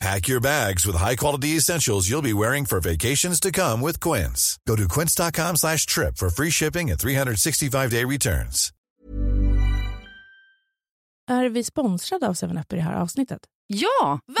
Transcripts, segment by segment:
Pack your bags with high-quality essentials you'll be wearing for vacations to come with Quince. Go to quince.com slash trip for free shipping and 365-day returns. Är vi sponsrade av 7up i det här avsnittet? Ja, Va?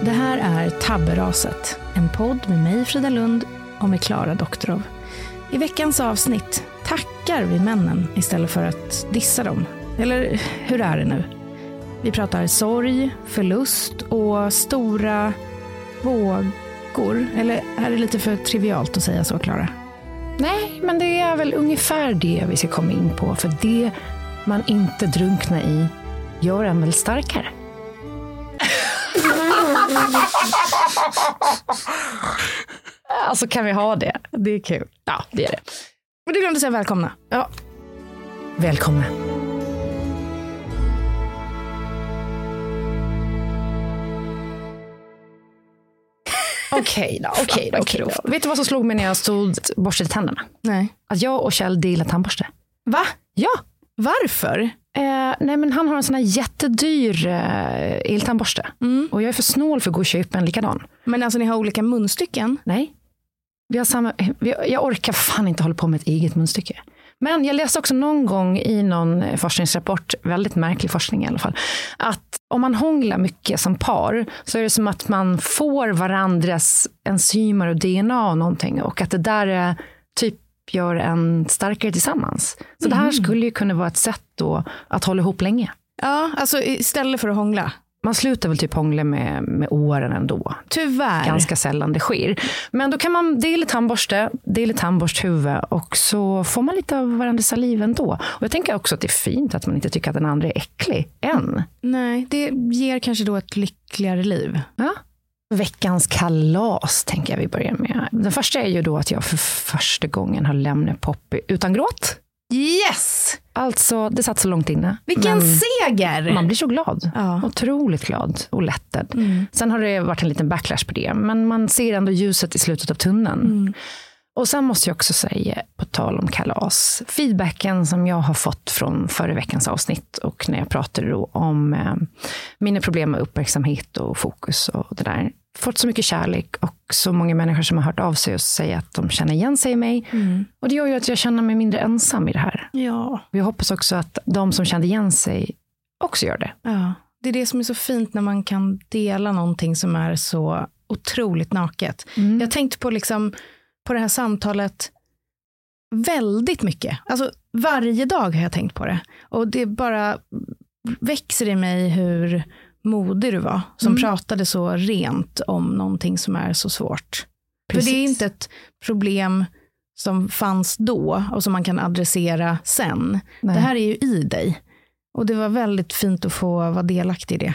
Det här är Tabberaset, en podd med mig Frida Lund och med Klara Doktorov. I veckans avsnitt tackar vi männen istället för att dissa dem. Eller hur är det nu? Vi pratar sorg, förlust och stora vågor. Eller är det lite för trivialt att säga så, Klara? Nej, men det är väl ungefär det vi ska komma in på. För det man inte drunknar i gör en väl starkare. alltså kan vi ha det? Det är kul. Ja, det är det. Men du glömde säga välkomna. Ja. Välkomna. Okej då, okej då, okej då. Vet du vad som slog mig när jag stod borstade tänderna? Nej. Att jag och Kjell delar tandborste. Va? Ja. Varför? Eh, nej men han har en sån här jättedyr eh, eltandborste. Mm. Och jag är för snål för att gå och köpa en likadan. Men alltså ni har olika munstycken? Nej. Vi har samma, vi, jag orkar fan inte hålla på med ett eget munstycke. Men jag läste också någon gång i någon forskningsrapport, väldigt märklig forskning i alla fall, att om man hånglar mycket som par så är det som att man får varandras enzymer och DNA och någonting och att det där är, typ gör en starkare tillsammans. Så det här skulle ju kunna vara ett sätt då att hålla ihop länge. Ja, alltså istället för att hångla. Man slutar väl typ hångla med, med åren ändå. Tyvärr. Ganska sällan det sker. Men då kan man dela tandborste, dela tandborsthuvud och så får man lite av varandras saliv ändå. Och jag tänker också att det är fint att man inte tycker att den andra är äcklig än. Nej, det ger kanske då ett lyckligare liv. Ja. Veckans kalas tänker jag vi börjar med. Den första är ju då att jag för första gången har lämnat Poppy utan gråt. Yes! Alltså, det satt så långt inne. Vilken seger! man blir så glad. Ja. Otroligt glad och lättad. Mm. Sen har det varit en liten backlash på det, men man ser ändå ljuset i slutet av tunneln. Mm. Och sen måste jag också säga, på tal om kalas, feedbacken som jag har fått från förra veckans avsnitt och när jag pratade då om eh, mina problem med uppmärksamhet och fokus och det där. Fått så mycket kärlek och så många människor som har hört av sig och säger att de känner igen sig i mig. Mm. Och det gör ju att jag känner mig mindre ensam i det här. Ja. Och jag hoppas också att de som kände igen sig också gör det. ja. Det är det som är så fint när man kan dela någonting som är så otroligt naket. Mm. Jag tänkte på, liksom, på det här samtalet väldigt mycket. Alltså varje dag har jag tänkt på det. Och det bara växer i mig hur modig du var. Som Mm. pratade så rent om någonting som är så svårt. För det är Precis. inte ett problem som fanns då och som man kan adressera sen. Nej. Det här är ju i dig. Och det var väldigt fint att få vara delaktig i det.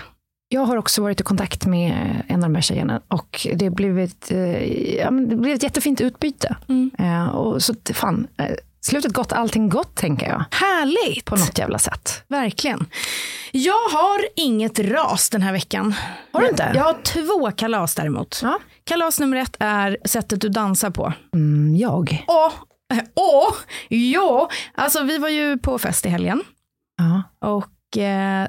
Jag har också varit i kontakt med en av de här tjejerna och det blev ett, eh, ja, det blev ett jättefint utbyte. Mm. Eh, och så fan, eh, slutet gott, allting gott tänker jag. Härligt! På något jävla sätt. Verkligen. Jag har inget ras den här veckan. Har du inte? Jag har två kalas däremot. Ja. Kalas nummer ett är sättet du dansar på. Mm, jag. Åh, åh, ja. Alltså vi var ju på fest i helgen. Ja. Och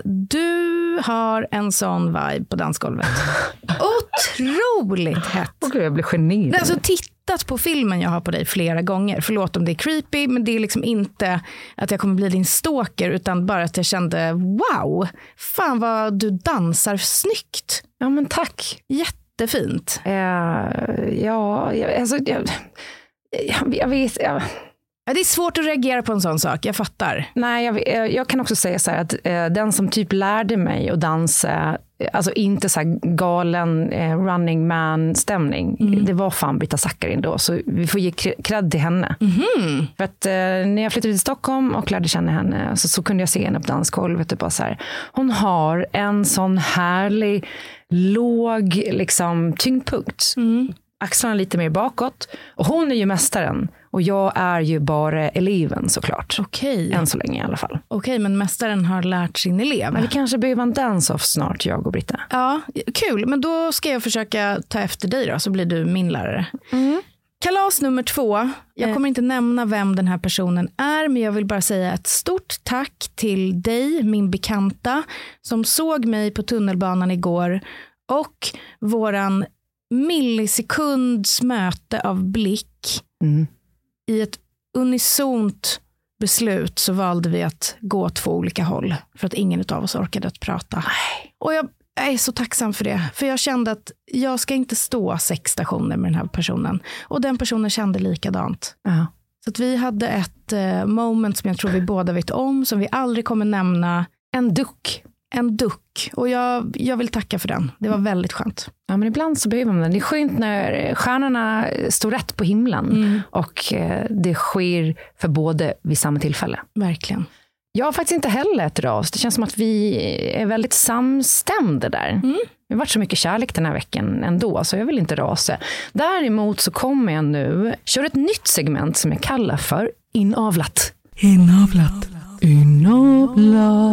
du har en sån vibe på dansgolvet. Otroligt hett. Och gud, jag blir generad. Alltså tittat på filmen jag har på dig flera gånger. Förlåt om det är creepy, men det är liksom inte att jag kommer bli din stalker, utan bara att jag kände wow, fan vad du dansar snyggt. ja, men tack. Jättefint. Eh, ja, jag, alltså, jag, jag, jag vet. Jag, Ja, det är svårt att reagera på en sån sak, jag fattar. Nej, jag, jag, jag kan också säga så här att eh, den som typ lärde mig att dansa, eh, alltså inte så här galen eh, running man-stämning, det var fan Britta Zackari då, så vi får ge cre- cred till henne. För att eh, när jag flyttade till Stockholm och lärde känna henne så, så kunde jag se henne på dansgolvet och bara så här, hon har en sån härlig, låg liksom, tyngdpunkt. Axlarna lite mer bakåt. Och hon är ju mästaren och jag är ju bara eleven såklart. Okej, Än så länge i alla fall. Okej, men mästaren har lärt sin elev. Men vi kanske behöver en dance-off snart, jag och Britta. Ja, kul. Men då ska jag försöka ta efter dig då, så blir du min lärare. Kalas nummer två. Jag Eh. kommer inte nämna vem den här personen är, men jag vill bara säga ett stort tack till dig, min bekanta, som såg mig på tunnelbanan igår och våran millisekunds möte av blick Mm. I ett unisont beslut så valde vi att gå två olika håll för att ingen av oss orkade att prata. Och jag är så tacksam för det, för jag kände att jag ska inte stå sex stationer med den här personen. Och den personen kände likadant. Ja. Så att vi hade ett eh, moment som jag tror vi båda vet om, som vi aldrig kommer nämna. En duck. En duck och jag, jag vill tacka för den. Det var väldigt skönt. Ja, men ibland så behöver man den. Det är skönt när stjärnorna står rätt på himlen mm. och eh, det sker för både vid samma tillfälle. Verkligen. Jag har faktiskt inte heller ett ras. Det känns som att vi är väldigt samstämda där. Mm. Det har varit så mycket kärlek den här veckan ändå, så jag vill inte rasa. Däremot så kommer jag nu köra ett nytt segment som jag kallar för inavlat. Inavlat. Inavlat.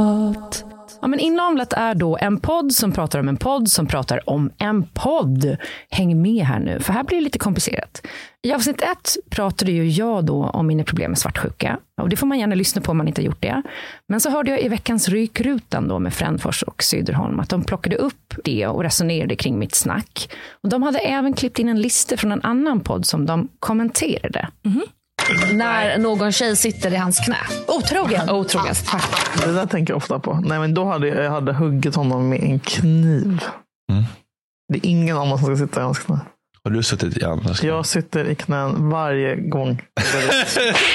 Ja, men Inavlat är då en podd som pratar om en podd som pratar om en podd. Häng med här nu, för här blir det lite komplicerat. I avsnitt ett pratade ju jag då om mina problem med svartsjuka. Och det får man gärna lyssna på om man inte har gjort det. Men så hörde jag i veckans Rykrutan då med Frändfors och Syderholm att de plockade upp det och resonerade kring mitt snack. Och de hade även klippt in en lista från en annan podd som de kommenterade. Mm -hmm när någon tjej sitter i hans knä. Otrogen. Otrogen, tack. Det där tänker jag ofta på. Nej, men då hade jag, jag hade huggit honom med en kniv. Mm. Det är ingen annan som ska sitta i hans knä. Har du suttit i andras Jag sitter i knän varje gång.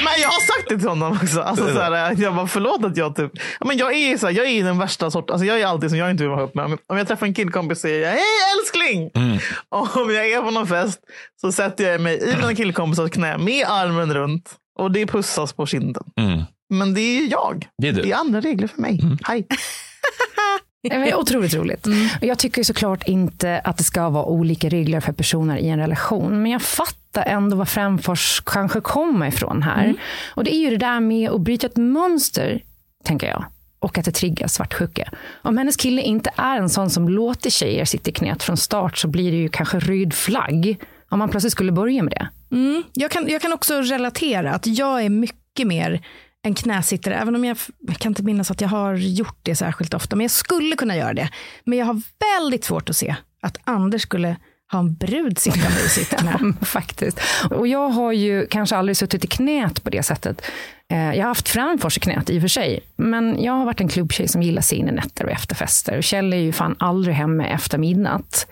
men jag har sagt det till honom också. Alltså, så här, jag bara, förlåt att jag typ... Men jag är så här, jag är den värsta sorten. Alltså, jag är alltid som jag inte vill vara ihop med. Om jag träffar en killkompis säger jag hej älskling. Mm. Om jag är på någon fest så sätter jag mig i mina killkompisars knä med armen runt. Och det pussas på kinden. Mm. Men det är jag. Det är, det är andra regler för mig. Mm. Hej. Det är otroligt roligt. Mm. Jag tycker såklart inte att det ska vara olika regler för personer i en relation. Men jag fattar ändå var Frändfors kanske kommer ifrån här. Mm. Och det är ju det där med att bryta ett mönster, tänker jag. Och att det triggar svartsjuka. Om hennes kille inte är en sån som låter tjejer sitta i knät från start så blir det ju kanske röd flagg. Om man plötsligt skulle börja med det. Mm. Jag, kan, jag kan också relatera att jag är mycket mer en knäsittare, även om jag, jag kan inte minnas att jag har gjort det särskilt ofta, men jag skulle kunna göra det. Men jag har väldigt svårt att se att Anders skulle ha en brud sittande i sitt knä. ja, faktiskt. Och jag har ju kanske aldrig suttit i knät på det sättet. Eh, jag har haft Framfors i knät i och för sig, men jag har varit en klubbtjej som gillar sina nätter och efterfester. Och Kjell är ju fan aldrig hemma efter midnatt.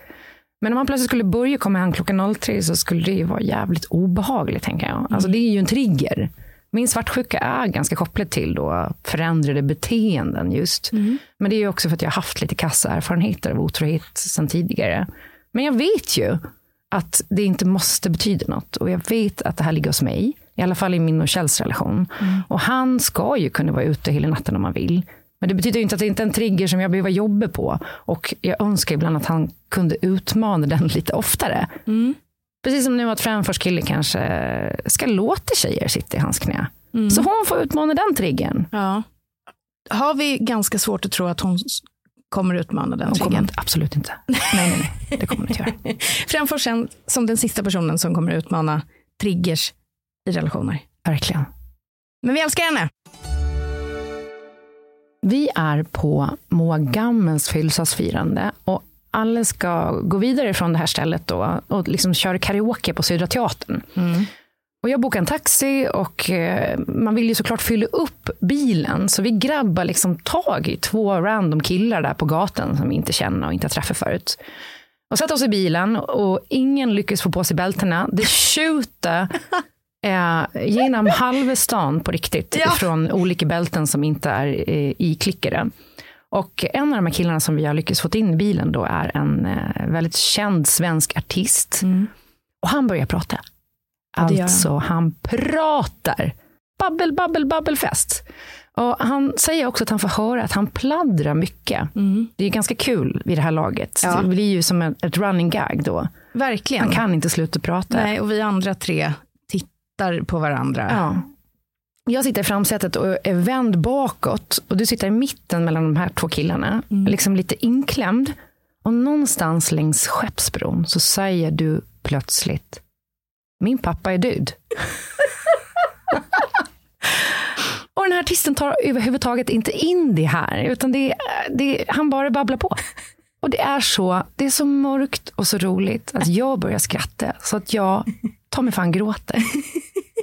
Men om man plötsligt skulle börja komma hem klockan 03 så skulle det ju vara jävligt obehagligt, tänker jag. Alltså det är ju en trigger. Min svartsjuka är ganska kopplad till då förändrade beteenden just. Mm. Men det är också för att jag har haft lite kassa erfarenheter av otrohet sedan tidigare. Men jag vet ju att det inte måste betyda något. Och jag vet att det här ligger hos mig. I alla fall i min och Kjells relation. Mm. Och han ska ju kunna vara ute hela natten om han vill. Men det betyder inte att det inte är en trigger som jag behöver jobba på. Och jag önskar ibland att han kunde utmana den lite oftare. Mm. Precis som nu att Framfors kille kanske ska låta tjejer sitta i hans knä. Mm. Så hon får utmana den triggern. Ja. Har vi ganska svårt att tro att hon kommer utmana den hon triggern? absolut inte. nej, nej, nej. Det kommer hon inte göra. Framfors som den sista personen som kommer utmana triggers i relationer. Verkligen. Men vi älskar henne. Vi är på Moa Gammens födelsedagsfirande och alla ska gå vidare från det här stället då och liksom köra karaoke på Södra Teatern. Mm. Och jag bokade en taxi och eh, man vill ju såklart fylla upp bilen. Så vi grabbar liksom tag i två random killar där på gatan som vi inte känner och inte har träffat förut. Och satte oss i bilen och ingen lyckades få på sig bältena. Det tjuter eh, genom halva stan på riktigt ja. från olika bälten som inte är eh, iklickade. Och en av de här killarna som vi har lyckats få in i bilen då är en eh, väldigt känd svensk artist. Mm. Och han börjar prata. Alltså, han pratar. Babbel, babbel, babbelfest. Och han säger också att han får höra att han pladdrar mycket. Mm. Det är ganska kul vid det här laget. Ja. Det blir ju som ett running gag då. Verkligen. Han kan inte sluta prata. Nej, och vi andra tre tittar på varandra. Ja. Jag sitter i framsätet och är vänd bakåt och du sitter i mitten mellan de här två killarna. Mm. Liksom lite inklämd. Och någonstans längs Skeppsbron så säger du plötsligt min pappa är död. och den här artisten tar överhuvudtaget inte in det här, utan det, det, han bara babblar på. Och det är så, det är så mörkt och så roligt att jag börjar skratta så att jag tar mig fan gråter.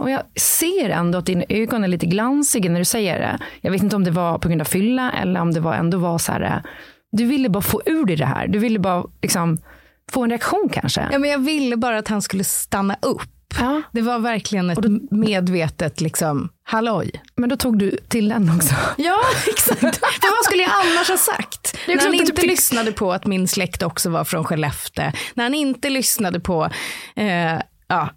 Och jag ser ändå att dina ögon är lite glansiga när du säger det. Jag vet inte om det var på grund av fylla eller om det var ändå var så här, du ville bara få ur dig det här. Du ville bara liksom få en reaktion kanske. Ja, men jag ville bara att han skulle stanna upp Ja. Det var verkligen ett då, medvetet liksom, halloj. Men då tog du till den också. Ja, exakt. För vad skulle jag annars ha sagt? När han inte typ... lyssnade på att min släkt också var från Skellefteå. När han inte lyssnade på eh, ja,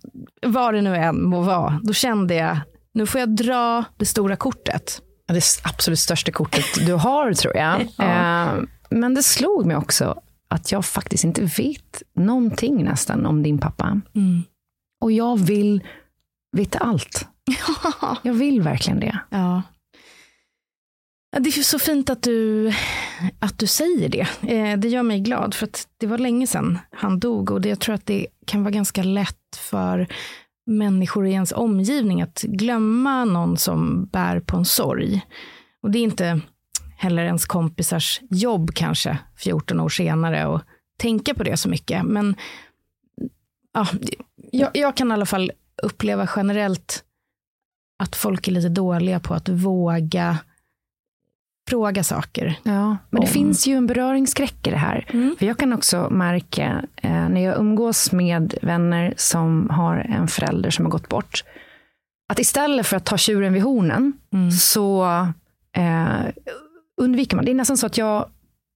vad det nu än må vara. Då kände jag, nu får jag dra det stora kortet. Ja, det absolut största kortet du har tror jag. ja. eh, men det slog mig också att jag faktiskt inte vet någonting nästan om din pappa. Mm. Och jag vill veta allt. jag vill verkligen det. Ja. Det är så fint att du, att du säger det. Eh, det gör mig glad, för att det var länge sedan han dog. Och jag tror att det kan vara ganska lätt för människor i ens omgivning att glömma någon som bär på en sorg. Och det är inte heller ens kompisars jobb kanske 14 år senare och tänka på det så mycket. Men ja, jag, jag kan i alla fall uppleva generellt att folk är lite dåliga på att våga fråga saker. Ja, men det finns ju en beröringsskräck i det här. Mm. För jag kan också märka eh, när jag umgås med vänner som har en förälder som har gått bort, att istället för att ta tjuren vid hornen mm. så eh, undviker man. Det är nästan så att jag,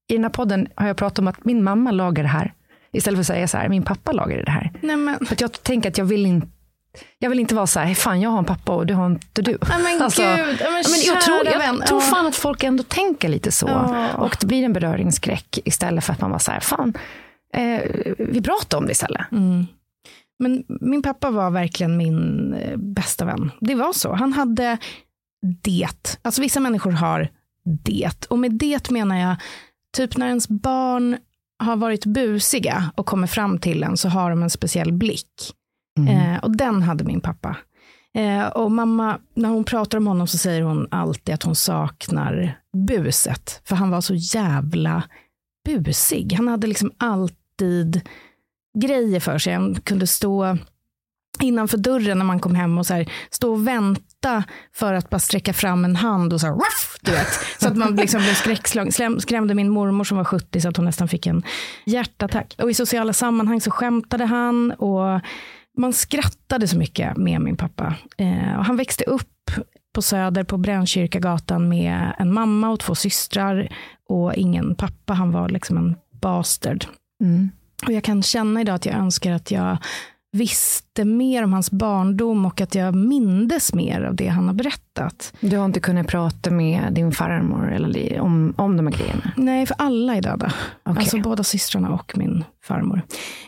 i den här podden har jag pratat om att min mamma lagar det här. Istället för att säga så här, min pappa lagade det här. Nej, men... För jag tänker att jag vill inte jag vill inte vara så här, fan jag har en pappa och det har inte du. Nej, men alltså, gud, men, men jag tror, jag tror fan att folk ändå tänker lite så. Ja. Och det blir en beröringsskräck istället för att man var så här, fan, eh, vi pratar om det istället. Mm. Men min pappa var verkligen min eh, bästa vän. Det var så. Han hade det. Alltså vissa människor har det. Och med det menar jag, typ när ens barn har varit busiga och kommer fram till en så har de en speciell blick. Mm. Eh, och den hade min pappa. Eh, och mamma, när hon pratar om honom så säger hon alltid att hon saknar buset. För han var så jävla busig. Han hade liksom alltid grejer för sig. Han kunde stå innanför dörren när man kom hem och så här, stå och vänta för att bara sträcka fram en hand och så här, ruff, du vet. Så att man liksom blev skräckslagen. Skrämde min mormor som var 70 så att hon nästan fick en hjärtattack. Och i sociala sammanhang så skämtade han och man skrattade så mycket med min pappa. Eh, och han växte upp på Söder på Brännkyrkagatan med en mamma och två systrar och ingen pappa. Han var liksom en bastard. Mm. Och jag kan känna idag att jag önskar att jag visste mer om hans barndom och att jag mindes mer av det han har berättat. Du har inte kunnat prata med din farmor eller om, om de här grejerna? Nej, för alla är döda. Okay. Alltså båda systrarna och min farmor.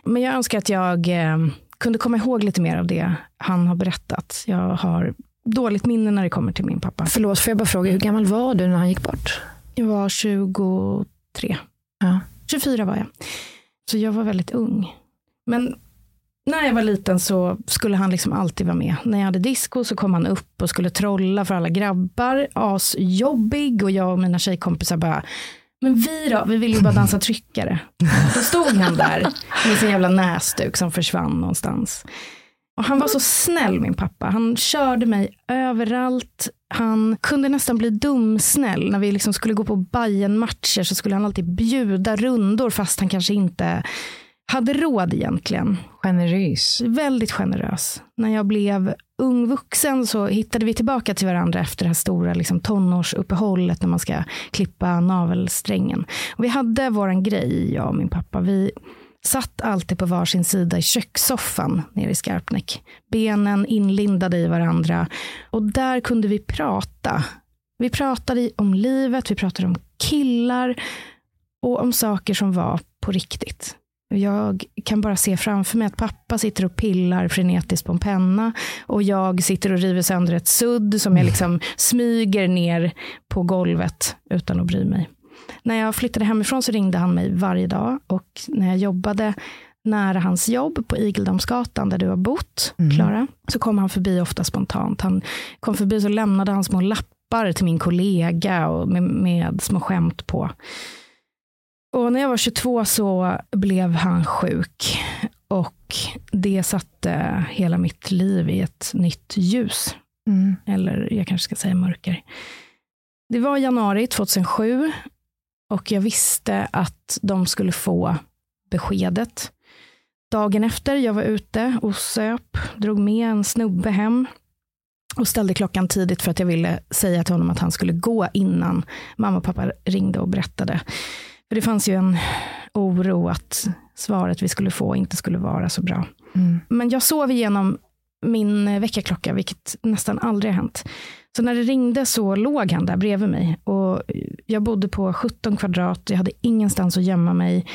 Men jag önskar att jag eh, kunde komma ihåg lite mer av det han har berättat. Jag har dåligt minne när det kommer till min pappa. Förlåt, får jag bara fråga, hur gammal var du när han gick bort? Jag var 23. Ja. 24 var jag. Så jag var väldigt ung. Men när jag var liten så skulle han liksom alltid vara med. När jag hade disco så kom han upp och skulle trolla för alla grabbar. Asjobbig och jag och mina tjejkompisar bara, men vi då, vi vill ju bara dansa tryckare. Då stod han där med sin jävla näsduk som försvann någonstans. Och han var så snäll min pappa. Han körde mig överallt. Han kunde nästan bli dumsnäll. När vi liksom skulle gå på bayern matcher så skulle han alltid bjuda rundor fast han kanske inte hade råd egentligen. Generös. Väldigt generös. När jag blev ung vuxen så hittade vi tillbaka till varandra efter det här stora liksom, tonårsuppehållet när man ska klippa navelsträngen. Och vi hade våran grej, jag och min pappa. Vi satt alltid på varsin sida i kökssoffan nere i Skarpnäck. Benen inlindade i varandra. Och där kunde vi prata. Vi pratade om livet, vi pratade om killar och om saker som var på riktigt. Jag kan bara se framför mig att pappa sitter och pillar frenetiskt på en penna och jag sitter och river sönder ett sudd som jag liksom smyger ner på golvet utan att bry mig. När jag flyttade hemifrån så ringde han mig varje dag och när jag jobbade nära hans jobb på Igeldamsgatan där du har bott, mm. Klara, mm. så kom han förbi ofta spontant. Han kom förbi så lämnade han små lappar till min kollega och med, med små skämt på. Och när jag var 22 så blev han sjuk. Och det satte hela mitt liv i ett nytt ljus. Mm. Eller jag kanske ska säga mörker. Det var januari 2007 och jag visste att de skulle få beskedet. dagen efter, jag var ute och söp, drog med en snubbe hem och ställde klockan tidigt för att jag ville säga till honom att han skulle gå innan mamma och pappa ringde och berättade. För det fanns ju en oro att svaret vi skulle få inte skulle vara så bra. Mm. Men jag sov igenom min väckarklocka, vilket nästan aldrig har hänt. Så när det ringde så låg han där bredvid mig. Och jag bodde på 17 kvadrat, jag hade ingenstans att gömma mig.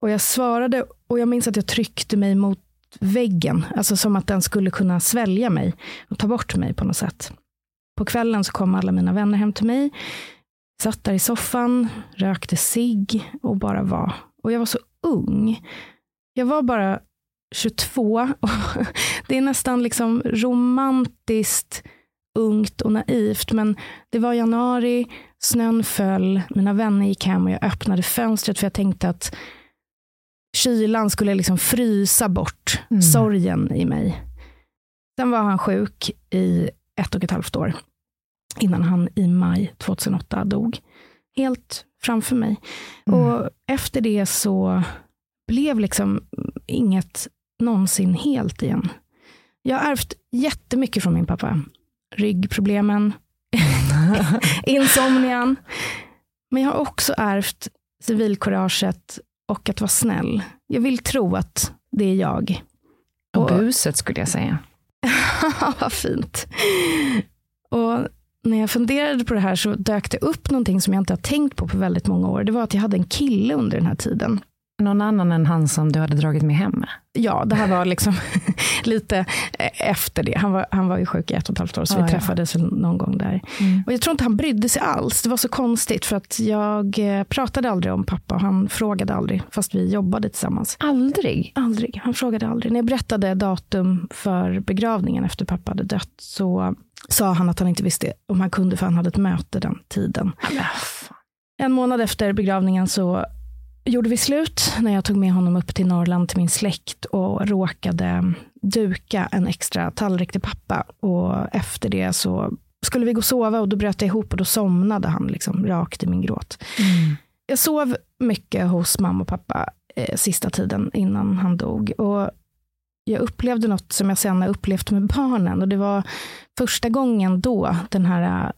Och jag svarade och jag minns att jag tryckte mig mot väggen, alltså som att den skulle kunna svälja mig och ta bort mig på något sätt. På kvällen så kom alla mina vänner hem till mig, satt där i soffan, rökte sig och bara var. Och jag var så ung. Jag var bara 22. Och det är nästan liksom romantiskt ungt och naivt, men det var januari, snön föll, mina vänner gick hem och jag öppnade fönstret för jag tänkte att kylan skulle liksom frysa bort mm. sorgen i mig. Sen var han sjuk i ett och ett halvt år innan han i maj 2008 dog. Helt framför mig. Mm. Och efter det så blev liksom inget någonsin helt igen. Jag har ärvt jättemycket från min pappa. Ryggproblemen, insomnian. Men jag har också ärvt civilkuraget och att vara snäll. Jag vill tro att det är jag. Och, och buset skulle jag säga. Vad fint. Och när jag funderade på det här så dök det upp någonting som jag inte har tänkt på på väldigt många år. Det var att jag hade en kille under den här tiden. Någon annan än han som du hade dragit med hem? Ja, det här var liksom lite eh, efter det. Han var, han var ju sjuk i ett och ett halvt år, så ah, vi träffades ja. någon gång där. Mm. Och jag tror inte han brydde sig alls. Det var så konstigt, för att jag eh, pratade aldrig om pappa. Han frågade aldrig, fast vi jobbade tillsammans. Aldrig? Aldrig. Han frågade aldrig. När jag berättade datum för begravningen efter pappa hade dött, så sa han att han inte visste om han kunde, för han hade ett möte den tiden. En månad efter begravningen så gjorde vi slut när jag tog med honom upp till Norrland till min släkt och råkade duka en extra tallrik till pappa. Och efter det så skulle vi gå och sova och då bröt jag ihop och då somnade han liksom rakt i min gråt. Mm. Jag sov mycket hos mamma och pappa eh, sista tiden innan han dog. Och jag upplevde något som jag sen har upplevt med barnen. Och det var första gången då den här eh,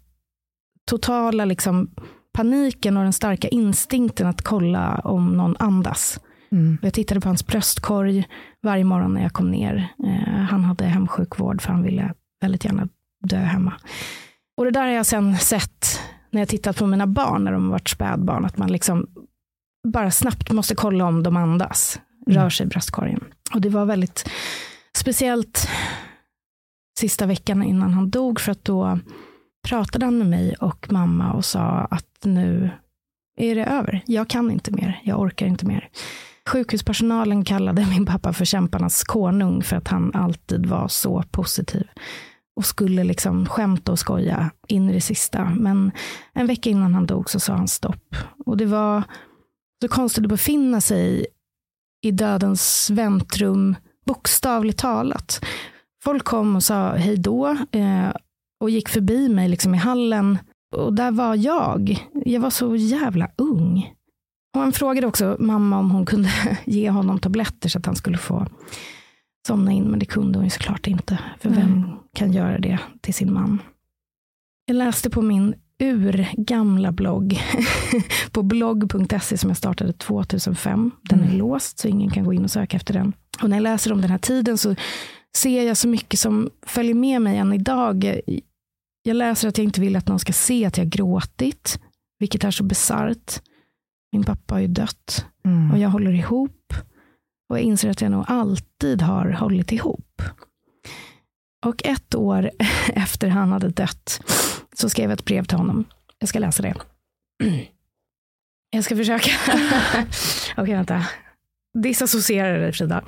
totala liksom, paniken och den starka instinkten att kolla om någon andas. Mm. Jag tittade på hans bröstkorg varje morgon när jag kom ner. Eh, han hade hemsjukvård för han ville väldigt gärna dö hemma. Och det där har jag sen sett när jag tittat på mina barn när de varit spädbarn. Att man liksom bara snabbt måste kolla om de andas. Mm. Rör sig bröstkorgen. Och det var väldigt speciellt sista veckan innan han dog. För att då pratade han med mig och mamma och sa att nu är det över. Jag kan inte mer. Jag orkar inte mer. Sjukhuspersonalen kallade min pappa för kämparnas konung för att han alltid var så positiv och skulle liksom skämta och skoja in i det sista. Men en vecka innan han dog så sa han stopp. Och det var så konstigt att befinna sig i dödens väntrum, bokstavligt talat. Folk kom och sa hej då eh, och gick förbi mig liksom i hallen och där var jag. Jag var så jävla ung. Och han frågade också mamma om hon kunde ge honom tabletter så att han skulle få somna in. Men det kunde hon ju såklart inte. För mm. vem kan göra det till sin man? Jag läste på min urgamla blogg på blogg.se som jag startade 2005. Den är mm. låst så ingen kan gå in och söka efter den. Och när jag läser om den här tiden så ser jag så mycket som följer med mig än idag. Jag läser att jag inte vill att någon ska se att jag gråtit, vilket är så bisarrt. Min pappa har ju dött mm. och jag håller ihop. Och jag inser att jag nog alltid har hållit ihop. Och ett år efter han hade dött så skrev jag ett brev till honom. Jag ska läsa det. Jag ska försöka. Okej, okay, vänta. Disassociera dig Frida.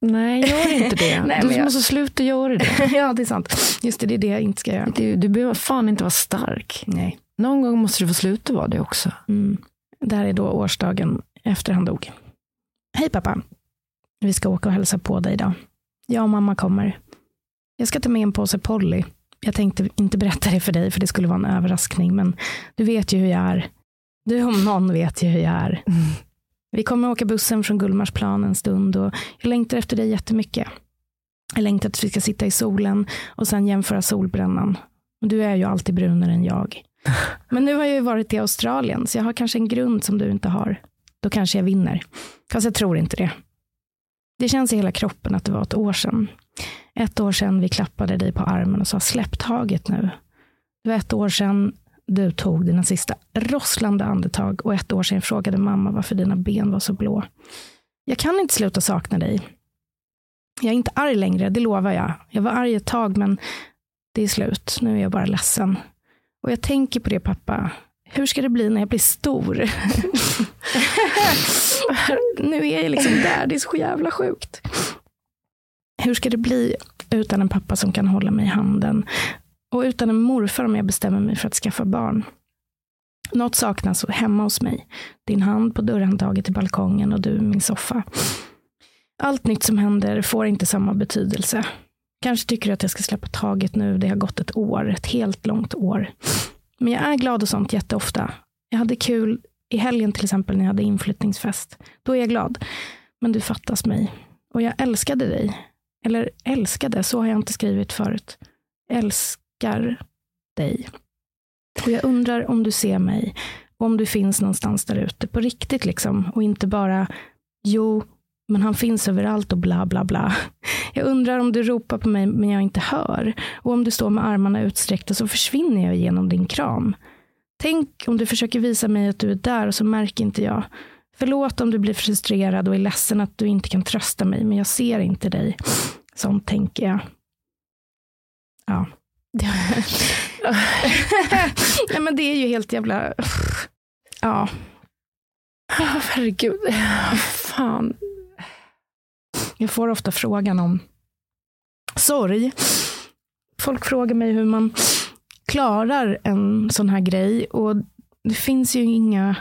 Nej, gör inte det. Nej, du jag... måste sluta göra det. ja, det är sant. Just det, det är det jag inte ska göra. Du, du behöver fan inte vara stark. Nej. Någon gång måste du få sluta vara det också. Mm. Det här är då årsdagen efter han dog. Hej pappa. Vi ska åka och hälsa på dig idag. Jag och mamma kommer. Jag ska ta med en påse Polly. Jag tänkte inte berätta det för dig, för det skulle vara en överraskning, men du vet ju hur jag är. Du om någon vet ju hur jag är. Mm. Vi kommer åka bussen från Gullmarsplan en stund och jag längtar efter dig jättemycket. Jag längtar att vi ska sitta i solen och sen jämföra solbrännan. Du är ju alltid brunare än jag. Men nu har jag ju varit i Australien, så jag har kanske en grund som du inte har. Då kanske jag vinner. Fast jag tror inte det. Det känns i hela kroppen att det var ett år sedan. Ett år sedan vi klappade dig på armen och sa släpp taget nu. Det var ett år sedan du tog dina sista rosslande andetag och ett år sedan frågade mamma varför dina ben var så blå. Jag kan inte sluta sakna dig. Jag är inte arg längre, det lovar jag. Jag var arg ett tag, men det är slut. Nu är jag bara ledsen. Och jag tänker på det pappa. Hur ska det bli när jag blir stor? nu är jag liksom där, det är så jävla sjukt. Hur ska det bli utan en pappa som kan hålla mig i handen? Och utan en morfar om jag bestämmer mig för att skaffa barn. Något saknas hemma hos mig. Din hand på dörrhandtaget till balkongen och du i min soffa. Allt nytt som händer får inte samma betydelse. Kanske tycker du att jag ska släppa taget nu. Det har gått ett år, ett helt långt år. Men jag är glad och sånt jätteofta. Jag hade kul i helgen till exempel när jag hade inflyttningsfest. Då är jag glad. Men du fattas mig. Och jag älskade dig. Eller älskade, så har jag inte skrivit förut. Älskar dig. Och jag undrar om du ser mig. Om du finns någonstans där ute på riktigt liksom. Och inte bara, jo, men han finns överallt och bla bla bla. Jag undrar om du ropar på mig men jag inte hör. Och om du står med armarna utsträckta så försvinner jag genom din kram. Tänk om du försöker visa mig att du är där och så märker inte jag. Förlåt om du blir frustrerad och är ledsen att du inte kan trösta mig, men jag ser inte dig. Sånt tänker jag. Ja. Nej, men det är ju helt jävla... Ja. Herregud. Fan. Jag får ofta frågan om sorg. Folk frågar mig hur man klarar en sån här grej. Och det finns ju inga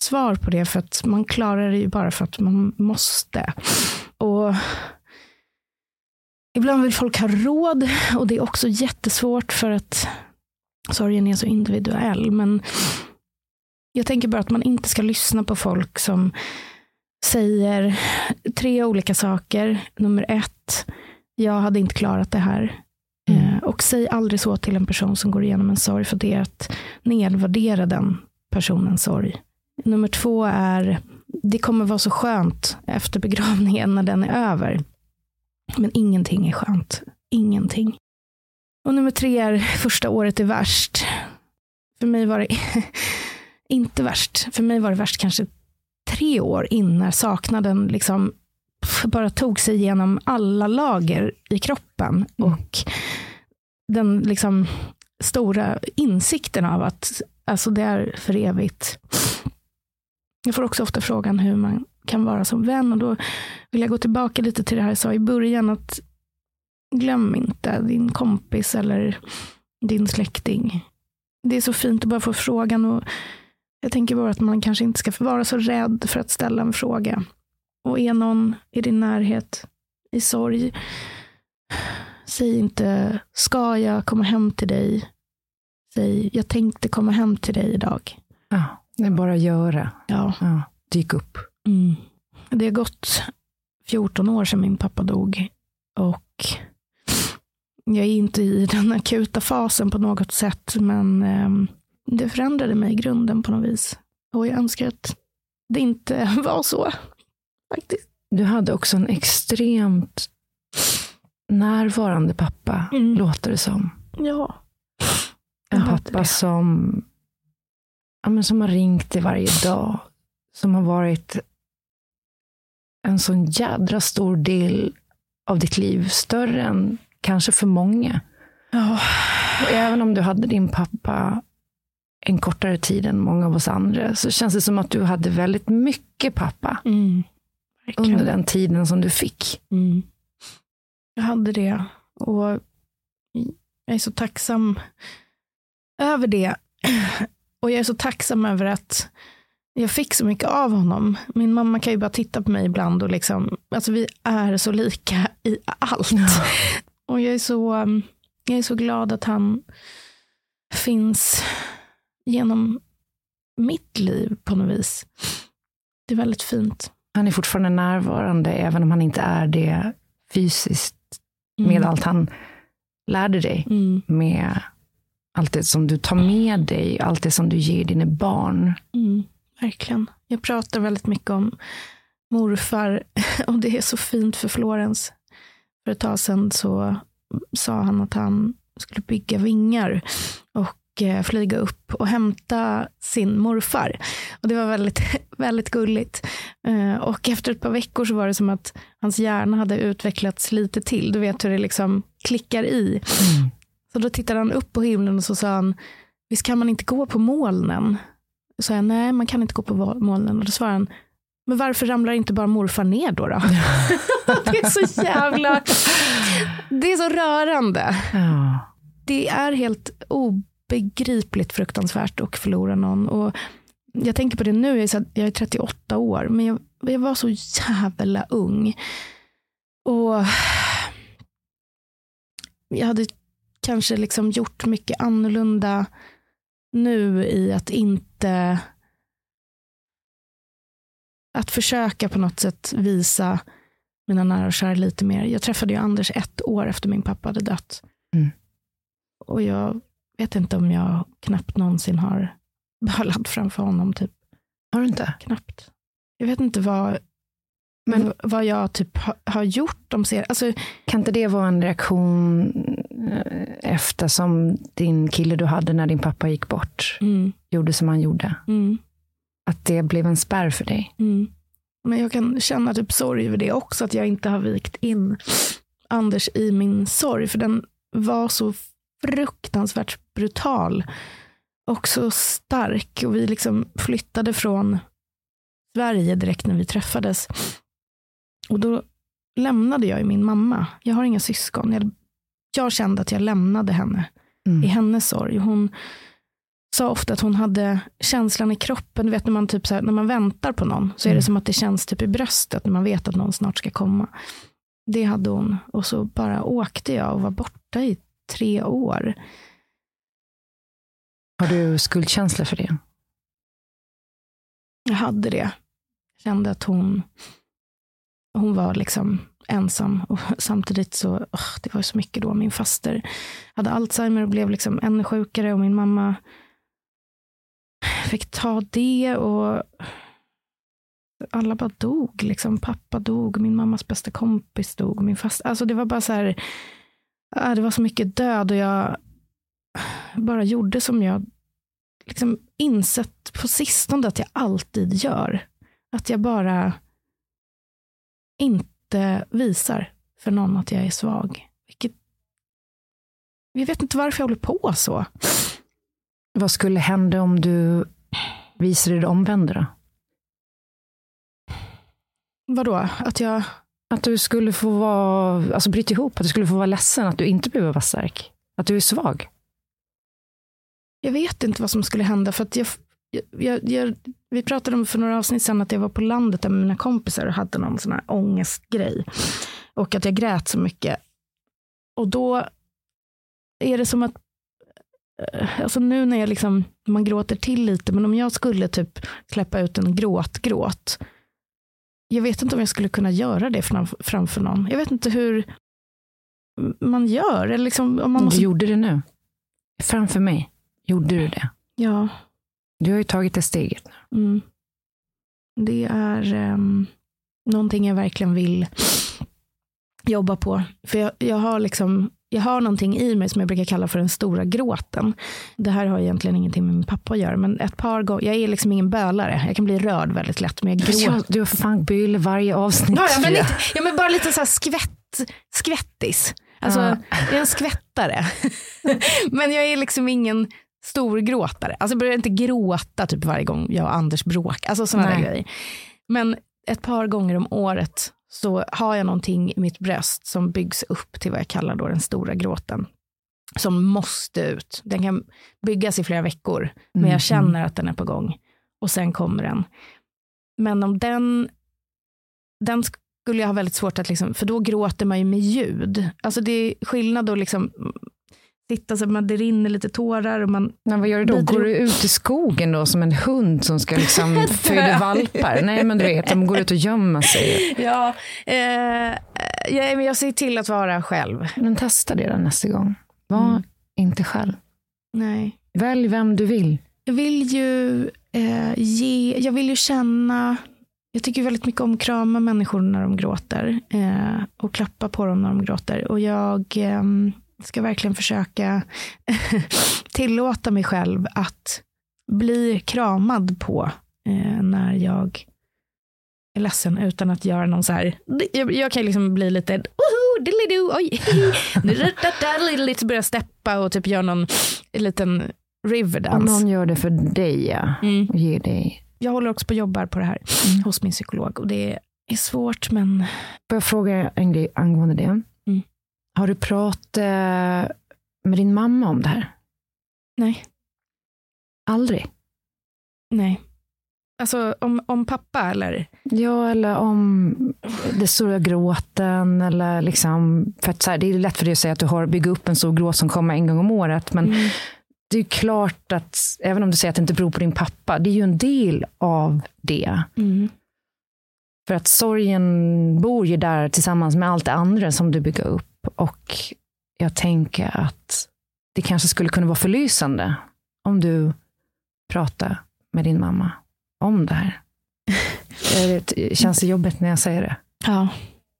svar på det, för att man klarar det ju bara för att man måste. Och Ibland vill folk ha råd och det är också jättesvårt för att sorgen är så individuell. Men jag tänker bara att man inte ska lyssna på folk som säger tre olika saker. Nummer ett, jag hade inte klarat det här. Mm. Eh, och säg aldrig så till en person som går igenom en sorg, för det är att nedvärdera den personens sorg. Nummer två är, det kommer vara så skönt efter begravningen när den är över. Men ingenting är skönt. Ingenting. Och nummer tre är, första året är värst. För mig var det inte värst. För mig var det värst kanske tre år in när saknaden liksom bara tog sig igenom alla lager i kroppen. Mm. Och den liksom stora insikten av att alltså det är för evigt. Jag får också ofta frågan hur man kan vara som vän. Och då vill jag gå tillbaka lite till det här jag sa i början. att Glöm inte din kompis eller din släkting. Det är så fint att bara få frågan. och Jag tänker bara att man kanske inte ska vara så rädd för att ställa en fråga. Och är någon i din närhet i sorg, säg inte ska jag komma hem till dig. Säg jag tänkte komma hem till dig idag. Ja, det är bara att göra. Ja. ja dyk upp. Mm. Det har gått 14 år sedan min pappa dog. Och jag är inte i den akuta fasen på något sätt, men eh, det förändrade mig i grunden på något vis. Och jag önskar att det inte var så. Faktiskt. Du hade också en extremt närvarande pappa, mm. låter det som. Ja. En pappa som, ja, men som har ringt dig varje dag. Som har varit en sån jädra stor del av ditt liv. Större än kanske för många. Oh. Och även om du hade din pappa en kortare tid än många av oss andra, så känns det som att du hade väldigt mycket pappa. Mm. Under den tiden som du fick. Mm. Jag hade det. Och jag är så tacksam över det. Och jag är så tacksam över att jag fick så mycket av honom. Min mamma kan ju bara titta på mig ibland och liksom, alltså vi är så lika i allt. Ja. Och jag är, så, jag är så glad att han finns genom mitt liv på något vis. Det är väldigt fint. Han är fortfarande närvarande, även om han inte är det fysiskt, med Mm. allt han lärde dig. Mm. Med allt det som du tar med dig, allt det som du ger dina barn. Mm, verkligen. Jag pratar väldigt mycket om morfar och det är så fint för Florens. För ett tag sedan så sa han att han skulle bygga vingar och eh, flyga upp och hämta sin morfar. Och det var väldigt, väldigt gulligt. Eh, Och efter ett par veckor så var det som att hans hjärna hade utvecklats lite till. Du vet hur det liksom klickar i. Så då tittade han upp på himlen och så sa han, visst kan man inte gå på molnen? Så sa jag, nej man kan inte gå på molnen. Och då svarade han, men varför ramlar inte bara morfar ner då? då? det är så jävla, det är så rörande. Ja. Det är helt obegripligt fruktansvärt att förlora någon. Och jag tänker på det nu, jag är, så här- jag är 38 år, men jag, jag var så jävla ung. Och jag hade kanske liksom gjort mycket annorlunda nu i att inte att försöka på något sätt visa mina nära och kära lite mer. Jag träffade ju Anders ett år efter min pappa hade dött. Mm. Och jag vet inte om jag knappt någonsin har bölat framför honom. Typ. Har du inte? Knappt. Jag vet inte vad, Men- vad jag typ har, har gjort de ser. Alltså, Kan inte det vara en reaktion eh, eftersom din kille du hade när din pappa gick bort mm, gjorde som han gjorde? mm, Att det blev en spärr för dig? mm. Men jag kan känna typ sorg över det också, att jag inte har vikt in Anders i min sorg. För den var så fruktansvärt brutal och så stark. Och vi liksom flyttade från Sverige direkt när vi träffades. Och då lämnade jag ju min mamma. Jag har inga syskon. Jag, jag kände att jag lämnade henne Mm. i hennes sorg. Hon sa ofta att hon hade känslan i kroppen. Du vet när man, typ så här, när man väntar på någon så är det Mm. som att det känns typ i bröstet när man vet att någon snart ska komma. Det hade hon. Och så bara åkte jag och var borta i tre år. Har du skuldkänsla för det? Jag hade det. Kände att hon, hon var liksom ensam. Och samtidigt så, åh, det var så mycket då. Min faster hade Alzheimer och blev liksom ännu sjukare. Och min mamma fick ta det. och alla bara dog. Liksom. Pappa dog, min mammas bästa kompis dog. Min fast... Alltså det var bara så här, det var så mycket död och jag bara gjorde som jag liksom insett på sistone att jag alltid gör. Att jag bara inte visar för någon att jag är svag. Vilket... Jag vet inte varför jag håller på så. Vad skulle hända om du visade det omvända? då? Vadå? Att jag... Att du skulle få vara, alltså bryta ihop, att du skulle få vara ledsen, att du inte behöver vara stark. Att du är svag. Jag vet inte vad som skulle hända. För att jag, jag, jag, vi pratade om för några avsnitt sedan att jag var på landet där med mina kompisar och hade någon sån här ångestgrej. Och att jag grät så mycket. Och då är det som att, alltså nu när jag liksom, man gråter till lite, men om jag skulle typ släppa ut en gråtgråt, jag vet inte om jag skulle kunna göra det fram, framför någon. Jag vet inte hur man gör. Eller liksom, om man måste, Du gjorde det nu. Framför mig gjorde du det. ja, Du har ju tagit det steget. Mm. Det är um, någonting jag verkligen vill jobba på. För jag, jag, har liksom, jag har någonting i mig som jag brukar kalla för den stora gråten. Det här har egentligen ingenting med min pappa att göra, men ett par gånger, jag är liksom ingen bölare. Jag kan bli rörd väldigt lätt, men jag gråter. Du har fan byl varje avsnitt. Ja, men, inte, ja, men bara lite så här skvätt, skvättis. Alltså, Ja. jag är en skvättare. men jag är liksom ingen stor gråtare. Alltså jag börjar inte gråta typ varje gång jag och Anders bråkar. Alltså sådana där grejer. Men ett par gånger om året så har jag någonting i mitt bröst som byggs upp till vad jag kallar då den stora gråten. Som måste ut. Den kan byggas i flera veckor, men jag känner att den är på gång. Och sen kommer den. Men om den, den skulle jag ha väldigt svårt att, liksom, för då gråter man ju med ljud. Alltså det är skillnad att liksom sitta så att man, det rinner lite tårar. Och man Men vad gör du då? Går du ut i skogen då som en hund som ska liksom föda valpar? Nej men du vet, de går ut och gömmer sig. Ja, eh, ja, men jag ser till att vara själv. Men testa det då nästa gång. Var Mm. inte själv. Nej. Välj vem du vill. Jag vill ju eh, ge, jag vill ju känna, jag tycker väldigt mycket om att krama människor när de gråter eh, och klappa på dem när de gråter. Och jag eh, ska verkligen försöka tillåta mig själv att bli kramad på eh, när jag är ledsen utan att göra någon så här, jag, jag kan liksom bli lite, woho, diddly-doo, oj, lite börja steppa och typ göra någon liten Om riverdance. någon gör det för dig ja. Mm. och ger dig. Jag håller också på och jobbar på det här Mm. hos min psykolog och det är svårt men Får jag fråga en grej angående det? Har du pratat eh, med din mamma om det här? nej, Aldrig? nej. Alltså om, om pappa eller? Ja, eller om det stora gråten. Eller liksom, för att så här, det är lätt för dig att säga att du har byggt upp en stor gråt som kommer en gång om året. Men Mm. det är klart att, även om du säger att det inte beror på din pappa, det är ju en del av det. Mm. För att sorgen bor ju där tillsammans med allt det andra som du bygger upp. Och jag tänker att det kanske skulle kunna vara förlysande om du pratar med din mamma om det här. Det känns det jobbigt när jag säger det. Ja,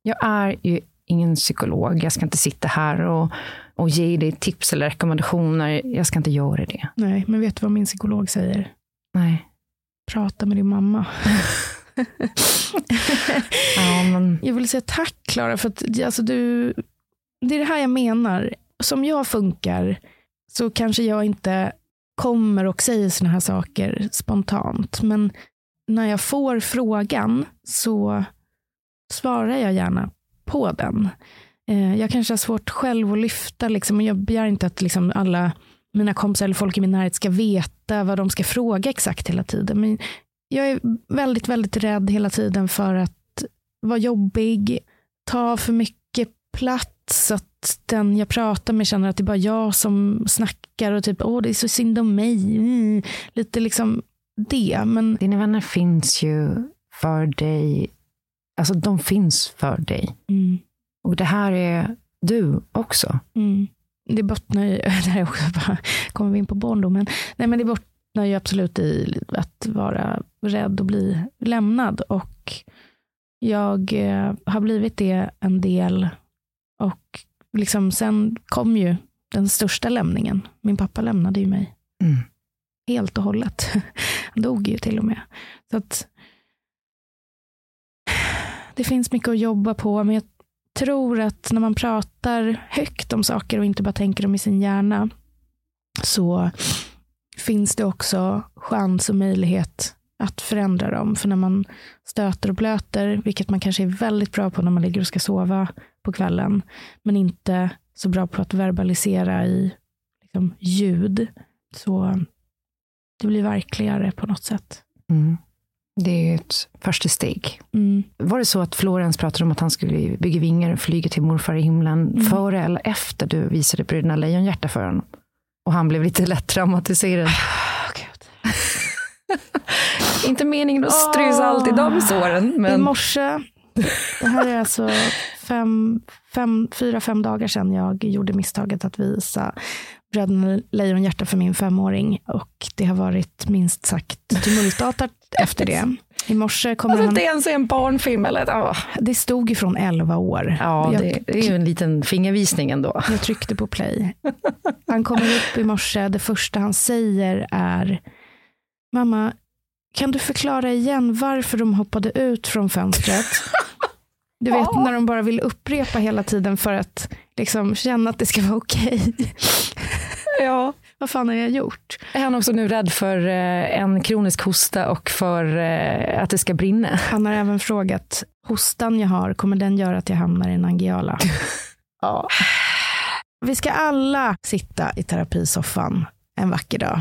Jag är ju ingen psykolog. Jag ska inte sitta här och, och ge dig tips eller rekommendationer. Jag ska inte göra det. nej, men vet du vad min psykolog säger? Nej. Prata med din mamma. Ja, men, Jag vill säga tack Klara för att alltså, du, det är det här jag menar. Som jag funkar så kanske jag inte kommer och säger sådana här saker spontant. Men när jag får frågan så svarar jag gärna på den. Eh, jag kanske har svårt själv att lyfta, liksom, och jag begär inte att liksom, alla mina kompisar eller folk i min närhet ska veta vad de ska fråga exakt hela tiden. Men jag är väldigt, väldigt rädd hela tiden för att vara jobbig, ta för mycket plats, att den jag pratar med känner att det är bara jag som snackar och typ, åh det är så synd om mig. Mm. Lite liksom det, men dina vänner finns ju för dig. Alltså de finns för dig. mm, Och det här är du också. mm. det bottnar ju, det här är också bara, kommer vi in på barndomen, nej men det bottnar ju absolut i att vara rädd och bli lämnad och jag eh, har blivit det en del och liksom sen kom ju den största lämningen. Min pappa lämnade ju mig Mm. helt och hållet. Han dog ju till och med. Så att det finns mycket att jobba på, men jag tror att när man pratar högt om saker och inte bara tänker dem i sin hjärna, så finns det också chans och möjlighet att förändra dem. För när man stöter och blöter, vilket man kanske är väldigt bra på när man ligger och ska sova på kvällen, men inte så bra på att verbalisera i liksom, ljud, så det blir verkligare på något sätt. Mm. Det är ett första steg. Mm. Var det så att Florens pratade om att han skulle bygga vingar och flyga till morfar i himlen Mm. före eller efter du visade Bröderna Lejonhjärta för honom? Och han blev lite lätt traumatiserad. Åh, Gud. Inte meningen att strysa Åh. allt i de såren, I men morse, det här är alltså fem, fem, fyra, fem dagar sedan jag gjorde misstaget att visa Bröderna Lejonhjärta för min femåring och det har varit minst sagt tumultartat efter det. I morse kommer alltså, han, inte ens är en barnfilm. Eller, åh. det stod ifrån 11 år. Ja, jag, det, det är ju en liten fingervisning ändå. jag tryckte på play. Han kommer upp i morse, det första han säger är Mamma, kan du förklara igen varför de hoppade ut från fönstret? Du vet när de bara vill upprepa hela tiden för att liksom känna att det ska vara okej. Ja. Vad fan har jag gjort? Är han också nu rädd för eh, en kronisk hosta och för eh, att det ska brinna? Han har även frågat, hostan jag har, kommer den göra att jag hamnar i en angiala? Ja. Vi ska alla sitta i terapisoffan en vacker dag.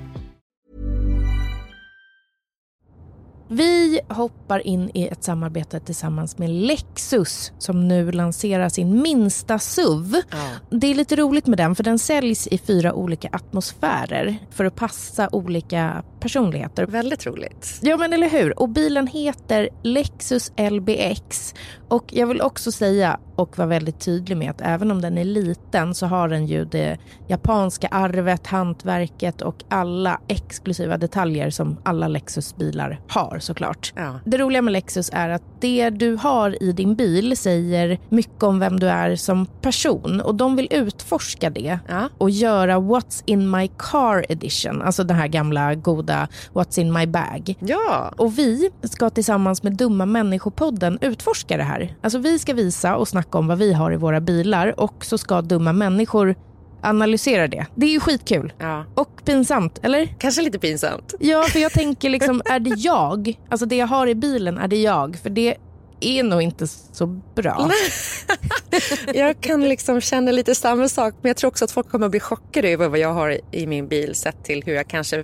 Vi hoppar in i ett samarbete tillsammans med Lexus som nu lanserar sin minsta SUV. Ja. Det är lite roligt med den för den säljs i fyra olika atmosfärer för att passa olika personligheter. Väldigt roligt. Ja men eller hur. Och bilen heter Lexus LBX. Och jag vill också säga och vara väldigt tydlig med att även om den är liten så har den ju det japanska arvet, hantverket och alla exklusiva detaljer som alla Lexus-bilar har såklart. Ja. Det roliga med Lexus är att det du har i din bil säger mycket om vem du är som person och de vill utforska det Ja. och göra What's in my car edition, alltså den här gamla goda What's in my bag. Ja. Och vi ska tillsammans med Dumma människopodden utforska det här. Alltså vi ska visa och snacka om vad vi har i våra bilar och så ska dumma människor analysera det. Det är ju skitkul. ja. Och pinsamt, eller? Kanske lite pinsamt. Ja, för jag tänker liksom, är det jag? Alltså det jag har i bilen, är det jag? För det är nog inte så bra. Jag kan liksom känna lite samma sak men jag tror också att folk kommer att bli chockade över vad jag har i min bil sett till hur jag kanske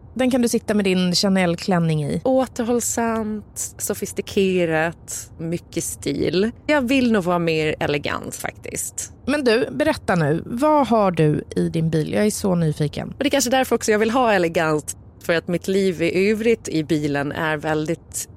Den kan du sitta med din Chanel-klänning i. Återhållsamt, sofistikerat, mycket stil. Jag vill nog vara mer elegant faktiskt. Men du, berätta nu. Vad har du i din bil? Jag är så nyfiken. Och det är kanske därför också jag vill ha elegant. För att mitt liv i övrigt i bilen är väldigt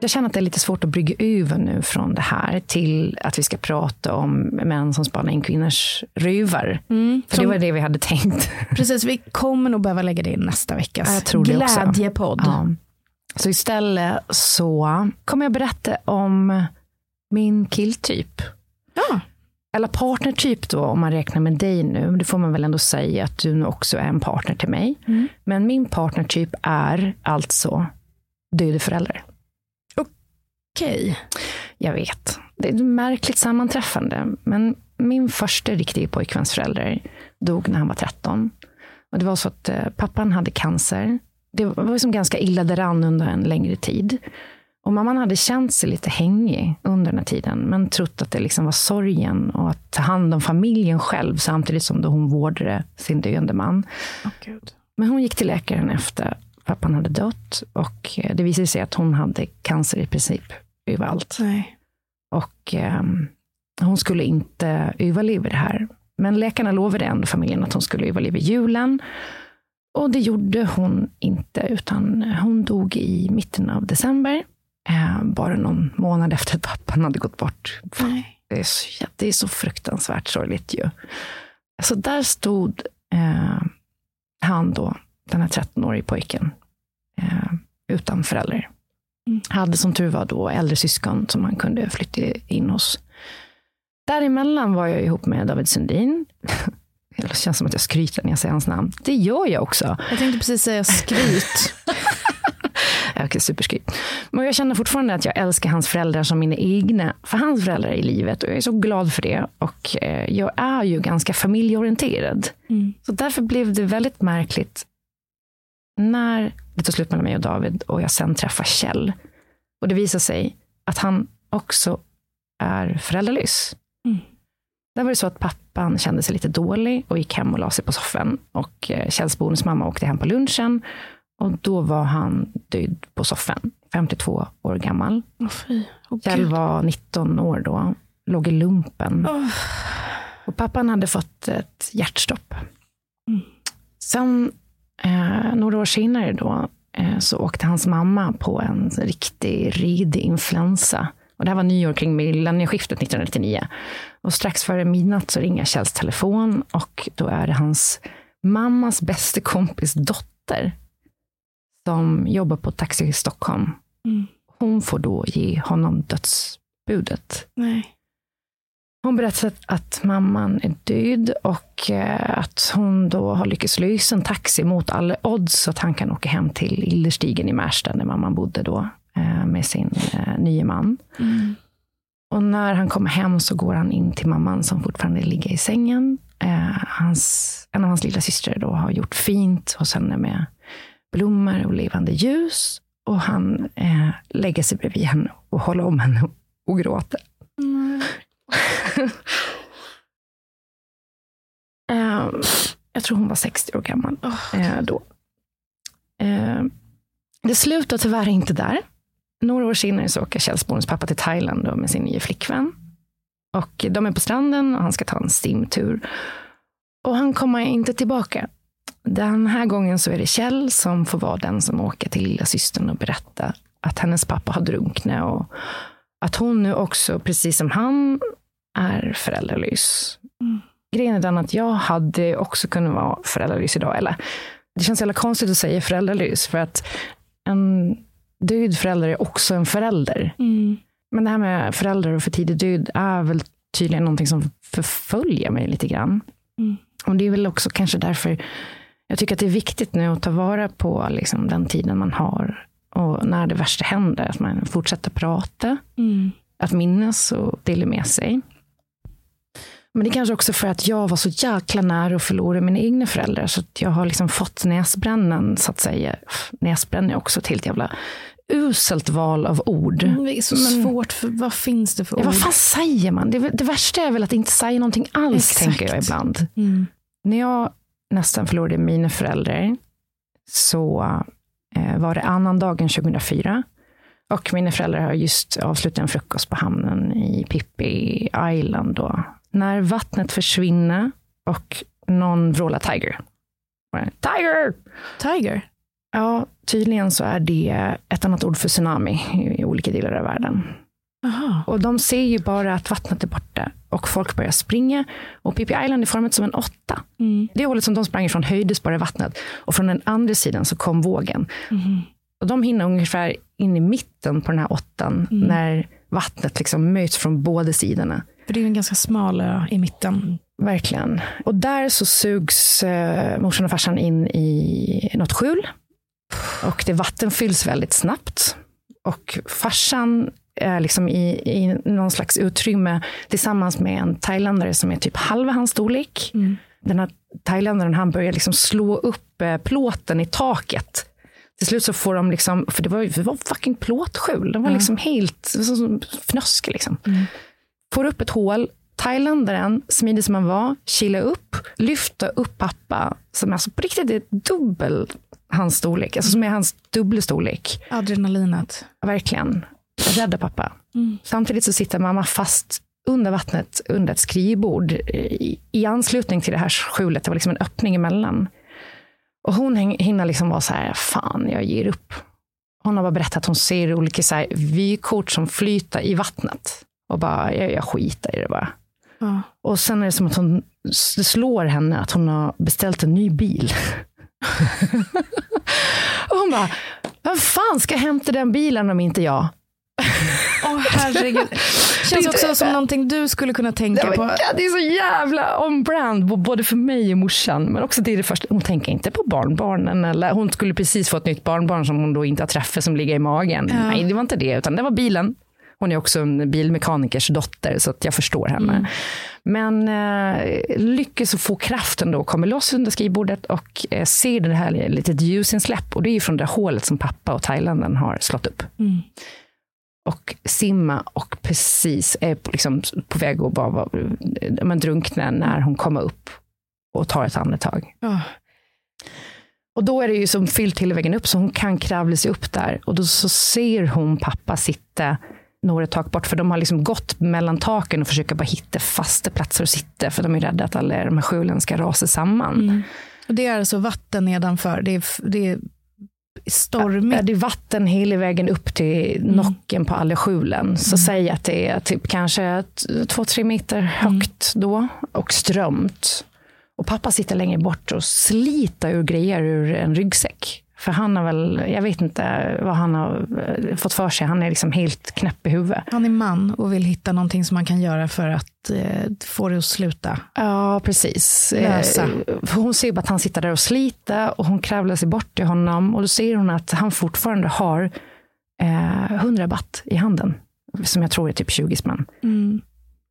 Jag känner att det är lite svårt att brygga över nu från det här till att vi ska prata om män som spanar in kvinnors ruvar. Mm, För som, det var det vi hade tänkt. Precis, vi kommer nog behöva lägga det in nästa veckas glädjepodd. Ja. Så istället så kommer jag berätta om min killtyp. Ja. Eller partnertyp då, om man räknar med dig nu. Det får man väl ändå säga att du nu också är en partner till mig. Mm. Men min partnertyp är alltså död förälder. Okej. Okay. Jag vet. Det är ett märkligt sammanträffande. Men min första riktiga pojkvänsförälder dog när han var 13. Och det var så att eh, pappan hade cancer. Det var liksom ganska illa däran under en längre tid. Och mamman hade känt sig lite hängig under den här tiden, men trott att det liksom var sorgen och att ta hand om familjen själv samtidigt som då hon vårdade sin döende man. Oh, men hon gick till läkaren efter pappan hade dött och eh, det visade sig att hon hade cancer i princip överallt. Nej. Och um, hon skulle inte överleva det här. Men läkarna lovade ändå familjen att hon skulle överleva julen. Och det gjorde hon inte, utan hon dog i mitten av december. Eh, bara någon månad efter att pappan hade gått bort. Det är, så, det är så fruktansvärt sorgligt ju. Så där stod eh, han då, den här 13-årige pojken, eh, utan föräldrar. Hade som tur var då äldre syskon som han kunde flytta in hos. Däremellan var jag ihop med David Sundin. Det känns som att jag skryter när jag säger hans namn. Det gör jag också. Jag tänkte precis säga skryt. okay, superskryt. Men jag känner fortfarande att jag älskar hans föräldrar som mina egna, för hans föräldrar i livet. Och jag är så glad för det. Och eh, jag är ju ganska familjeorienterad. Mm. Så därför blev det väldigt märkligt när det tog slut mellan mig och David och jag sen träffar Kjell. Och det visar sig att han också är föräldralös. Mm. Där var det så att pappan kände sig lite dålig och gick hem och la sig på soffan. Och eh, Kjells bonusmamma åkte hem på lunchen. Och då var han död på soffan, 52 år gammal. Oh, oh, Kjell var 19 år då, låg i lumpen. Oh. Och pappan hade fått ett hjärtstopp. Mm. Sen, eh, några år senare då, eh, så åkte hans mamma på en riktig ridig influensa. Och det här var nyår kring millennieskiftet 1999. Och strax före midnatt så ringer Kjells telefon och då är det hans mammas bästa kompis dotter som jobbar på Taxi i Stockholm. Mm. Hon får då ge honom dödsbudet. Nej. Hon berättar att mamman är död och eh, att hon då har lyckats lösa en taxi mot alla odds så att han kan åka hem till Illerstigen i Märsta där mamman bodde då eh, med sin eh, nye man. Mm. Och när han kommer hem så går han in till mamman som fortfarande ligger i sängen. hans, en av hans lilla systrar då har gjort fint hos henne med blommor och levande ljus. Och han lägger sig bredvid henne och håller om henne och gråter. Mm. eh, jag tror hon var 60 år gammal eh, då. Eh, det slutar tyvärr inte där. Några år senare så åker Kjells pappa till Thailand med sin nya flickvän. Och de är på stranden och han ska ta en simtur. Och han kommer inte tillbaka. Den här gången så är det Kjell som får vara den som åker till lilla systern och berätta att hennes pappa har drunknat och att hon nu också, precis som han, är föräldralös. Mm. Grejen är den att jag hade också kunnat vara föräldralös idag. Eller, det känns jävla konstigt att säga föräldralös, för att en död förälder är också en förälder. Mm. Men det här med föräldrar och för tidig död är väl tydligen någonting som förföljer mig lite grann. Mm. Och det är väl också kanske därför jag tycker att det är viktigt nu att ta vara på liksom, den tiden man har. Och när det värsta händer, att man fortsätter prata. Mm. Att minnas och dela med sig. Men det är kanske också för att jag var så jäkla nära att förlora mina egna föräldrar. Så att jag har liksom fått näsbrännan, så att säga. Näsbränna är också ett helt jävla uselt val av ord. Mm, det är så Men, svårt, för, vad finns det för ja, ord? Vad fan säger man? Det, det, värsta är väl att inte säga någonting alls, Exakt. tänker jag ibland. Mm. När jag nästan förlorade mina föräldrar så eh, var det annandagen 2004. Och mina föräldrar har just avslutat en frukost på hamnen i Pippi Island. Då. När vattnet försvinner och någon vrålar Tiger. Tiger! Tiger? Ja, tydligen så är det ett annat ord för tsunami i olika delar av världen. Aha. Och de ser ju bara att vattnet är borta och folk börjar springa. Och Pippi Island är format som en åtta. Mm. Det hållet som de sprang ifrån höjdes bara vattnet. Och från den andra sidan så kom vågen. Mhm. Och de hinner ungefär in i mitten på den här åttan. Mm. När vattnet liksom möts från båda sidorna. För det är ju en ganska smal ö i mitten. Verkligen. Och där så sugs eh, morsan och farsan in i något skjul. Och det vattenfylls väldigt snabbt. Och farsan är liksom i, i någon slags utrymme tillsammans med en thailändare som är typ halva hans storlek. Den här thailändaren han börjar liksom slå upp eh, plåten i taket. Till slut så får de liksom, för det var ju det var fucking plåtskjul. De var liksom helt fnöske liksom. Får upp ett hål. Thailändaren, smidig som han var, kila upp, lyfta upp pappa som alltså på riktigt är dubbel hans storlek. Alltså som är hans dubbla storlek. Adrenalinet. Verkligen. Rädda pappa. Samtidigt så sitter mamma fast under vattnet under ett skrivbord i, i anslutning till det här skjulet. Det var liksom en öppning emellan. Och hon hinner liksom vara så här, fan jag ger upp. Hon har bara berättat att hon ser olika så här, vykort som flyter i vattnet. Och bara, jag, jag skiter i det bara. Ja. Och sen är det som att hon, det slår henne att hon har beställt en ny bil. och hon bara, vem fan ska hämta den bilen om inte jag? Åh herregud. Känns också som någonting du skulle kunna tänka Det, på. var, det är så jävla on-brand, både för mig och morsan. Men också det är det första. Hon tänker inte på barnbarnen. Eller hon skulle precis få ett nytt barnbarn som hon då inte har träffat som ligger i magen. Nej, det var inte det, utan det var bilen. Hon är också en bilmekanikers dotter, så att jag förstår henne. Men eh, lyckas få kraften då, kommer loss under skrivbordet och eh, ser det här litet ljusinsläpp. Och det är ju från det hålet som pappa och thailändaren har slått upp. Och simma och precis är på- liksom på väg att bara vara, eh, men drunkna när hon kommer upp och tar ett andetag. Ja. Och då är det ju som fyllt hela vägen upp så hon kan kravla sig upp där. Och då så ser hon pappa sitta några tak bort, för de har liksom gått mellan taken och försöker bara hitta fasta platser att sitta, för de är rädda att alla de här skjulen ska rasa samman. Och det är alltså vatten nedanför. Det är, det är stormigt. Ja, det är vatten hela vägen upp till nocken på alla skjulen. Så säg att det är typ kanske två, tre meter högt då och strömt. Och pappa sitter längre bort och sliter ur grejer ur en ryggsäck. För han har väl, jag vet inte vad han har eh, fått för sig. Han är liksom helt knäpp i huvudet. Han är man och vill hitta någonting som man kan göra för att eh, få det att sluta. Ja, precis. Lösa. Eh, för Hon ser bara att han sitter där och sliter och hon kravlar sig bort till honom och då ser hon att han fortfarande har eh, 100 baht i handen, som jag tror är typ 20 spänn.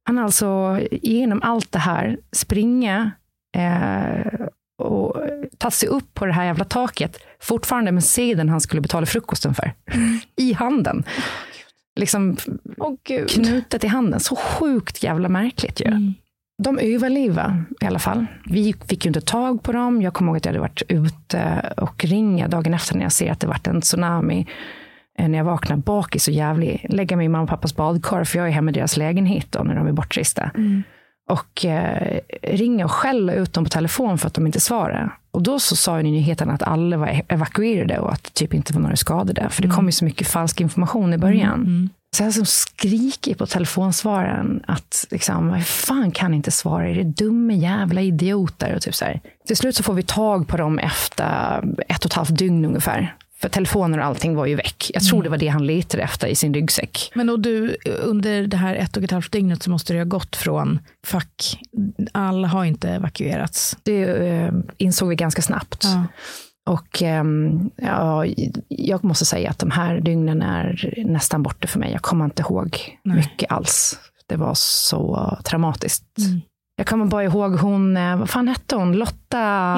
Han har alltså genom allt det här springa eh, och tagit sig upp på det här jävla taket, fortfarande med sedeln han skulle betala frukosten för, i handen. Liksom Åh gud. knutet i handen. Så sjukt jävla märkligt ju. De överlevde i alla fall. Vi fick ju inte tag på dem. Jag kommer ihåg att jag hade varit ute och ringa dagen efter när jag ser att det varit en tsunami. Eh, När jag vaknar bakis och jävlig, lägga mig i mamma och pappas badkar, för jag är hemma i deras lägenhet då, när de är bortresta. Och eh, ringa och skälla ut dem på telefon för att de inte svarar. Och då så sa ju nyheten att alla var evakuerade och att det typ inte var några skadade. För det kom ju så mycket falsk information i början. Så jag som skriker på telefonsvararen att liksom, vad fan kan inte svara? Är det dumma jävla idioter? Och typ så här. Till slut så får vi tag på dem efter ett och ett halvt dygn ungefär. För telefoner och allting var ju väck. Jag tror det var det han letade efter i sin ryggsäck. Men och du, under det här ett och ett halvt dygnet så måste det ha gått från fuck, alla har inte evakuerats. Det eh, insåg vi ganska snabbt. Ja. Och ehm, ja, jag måste säga att de här dygnen är nästan borta för mig. Jag kommer inte ihåg mycket alls. Det var så traumatiskt. Jag kommer bara ihåg hon, eh, vad fan hette hon? Lotta.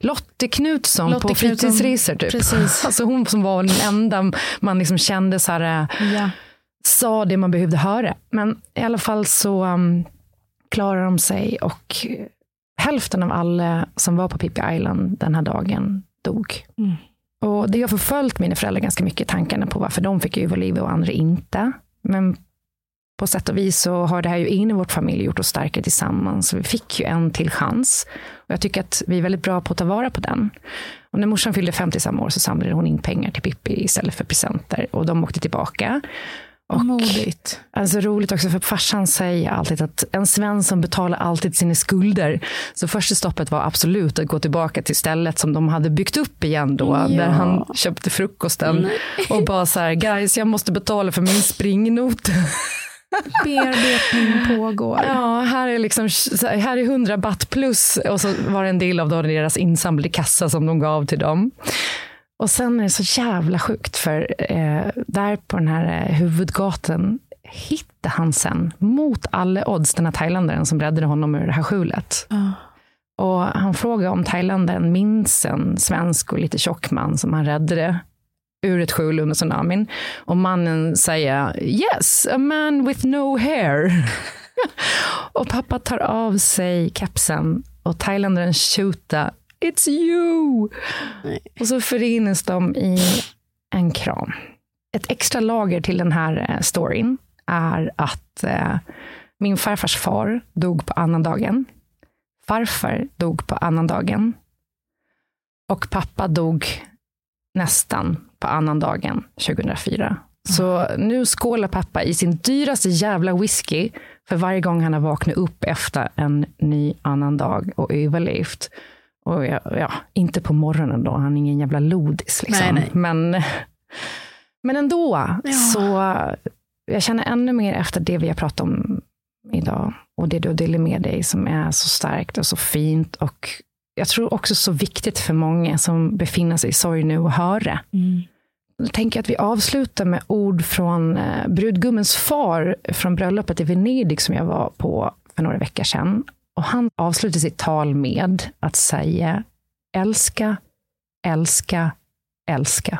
Lotte Knutsson Lottie på Knutsson. fritidsresor. Typ. Precis. Alltså hon som var den enda man liksom kände så här, eh, Ja. sa det man behövde höra. Men i alla fall så um, klarar de sig och hälften av alla som var på Pippi Island den här dagen dog. Mm. Och det har förföljt mina föräldrar ganska mycket, tankarna på varför de fick överleva och andra inte. Men på sätt och vis så har det här ju in i vårt familj gjort oss starkare tillsammans. Vi fick ju en till chans. Och jag tycker att vi är väldigt bra på att ta vara på den. Och när morsan fyllde 50 samma år så samlade hon in pengar till Pippi istället för presenter. Och de åkte tillbaka. Och, Modigt. Alltså roligt också, för farsan säger alltid att en Svensson betalar alltid sina skulder. Så första stoppet var absolut att gå tillbaka till stället som de hade byggt upp igen då, Ja. där han köpte frukosten. Och bara så här, guys, jag måste betala för min springnot. Bearbetning pågår. Ja, här är, liksom, här är 100 baht plus och så var det en del av deras insamlade kassa som de gav till dem. Och sen är det så jävla sjukt för eh, där på den här eh, huvudgatan hittade han sen mot alla odds den här thailändaren som räddade honom ur det här skjulet. Ja. Och han frågade om thailändaren minns en svensk och lite tjock man som han räddade ur ett skjul under tsunamin. Och mannen säger yes, a man with no hair. och pappa tar av sig kepsen och thailändaren shootar It's you! Och så förenas de i en kram. Ett extra lager till den här eh, storyn är att eh, min farfars far dog på annandagen. Farfar dog på annandagen. Och pappa dog nästan på annandagen 2004. Så nu skålar pappa i sin dyraste jävla whisky för varje gång han har vaknat upp efter en ny annan dag och överlevt. Och ja, ja, inte på morgonen då, han är ingen jävla lodis. Liksom. Nej, nej. Men, men ändå, Ja. så jag känner ännu mer efter det vi har pratat om idag. Och det du delar med dig som är så starkt och så fint. Och jag tror också så viktigt för många som befinner sig i sorg nu att höra. Mm. Jag tänker att vi avslutar med ord från eh, brudgummens far från bröllopet i Venedig som jag var på för några veckor sedan. Och han avslutar sitt tal med att säga älska, älska, älska.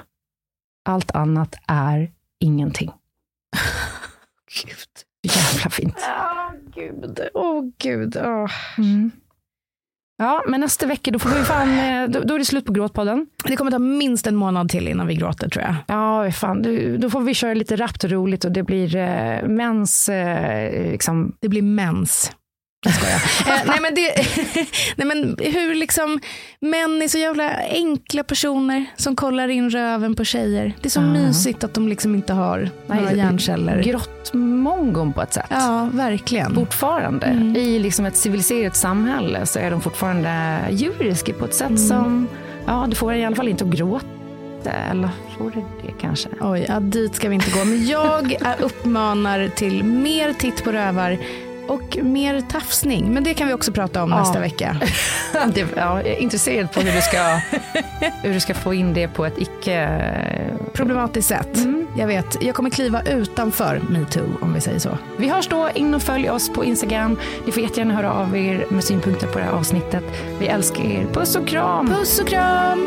Allt annat är ingenting. Gud. Jävla fint. Åh gud. Åh gud. Åh. Mm. Ja, men nästa vecka då får vi fan, eh, då, då är det slut på Gråtpodden. Det kommer ta minst en månad till innan vi gråter tror jag. Ja, fan, då, då får vi köra lite rappt och roligt och det blir eh, mens, eh, liksom, Det blir mens. Jag skojar. eh, nej, men det, nej men hur liksom män är så jävla enkla personer som kollar in röven på tjejer. Det är så Ja. mysigt att de liksom inte har några hjärnceller. grottmongon på ett sätt. Ja, verkligen. Fortfarande. Mm. I liksom ett civiliserat samhälle så är de fortfarande djuriska på ett sätt Mm. som, ja, det får i alla fall inte att gråta. Eller får det det kanske? Oj, ja, dit ska vi inte gå. Men jag är uppmanar till mer titt på rövar och mer tafsning. Men det kan vi också prata om Ja. nästa vecka. Det, ja, jag är intresserad på hur du ska, hur du ska få in det på ett icke... Problematiskt sätt. Jag vet, jag kommer kliva utanför metoo om vi säger så. Vi hörs då. In och följ oss på Instagram. Ni får jättegärna höra av er med synpunkter på det här avsnittet. Vi älskar er. Puss och kram! Puss och kram!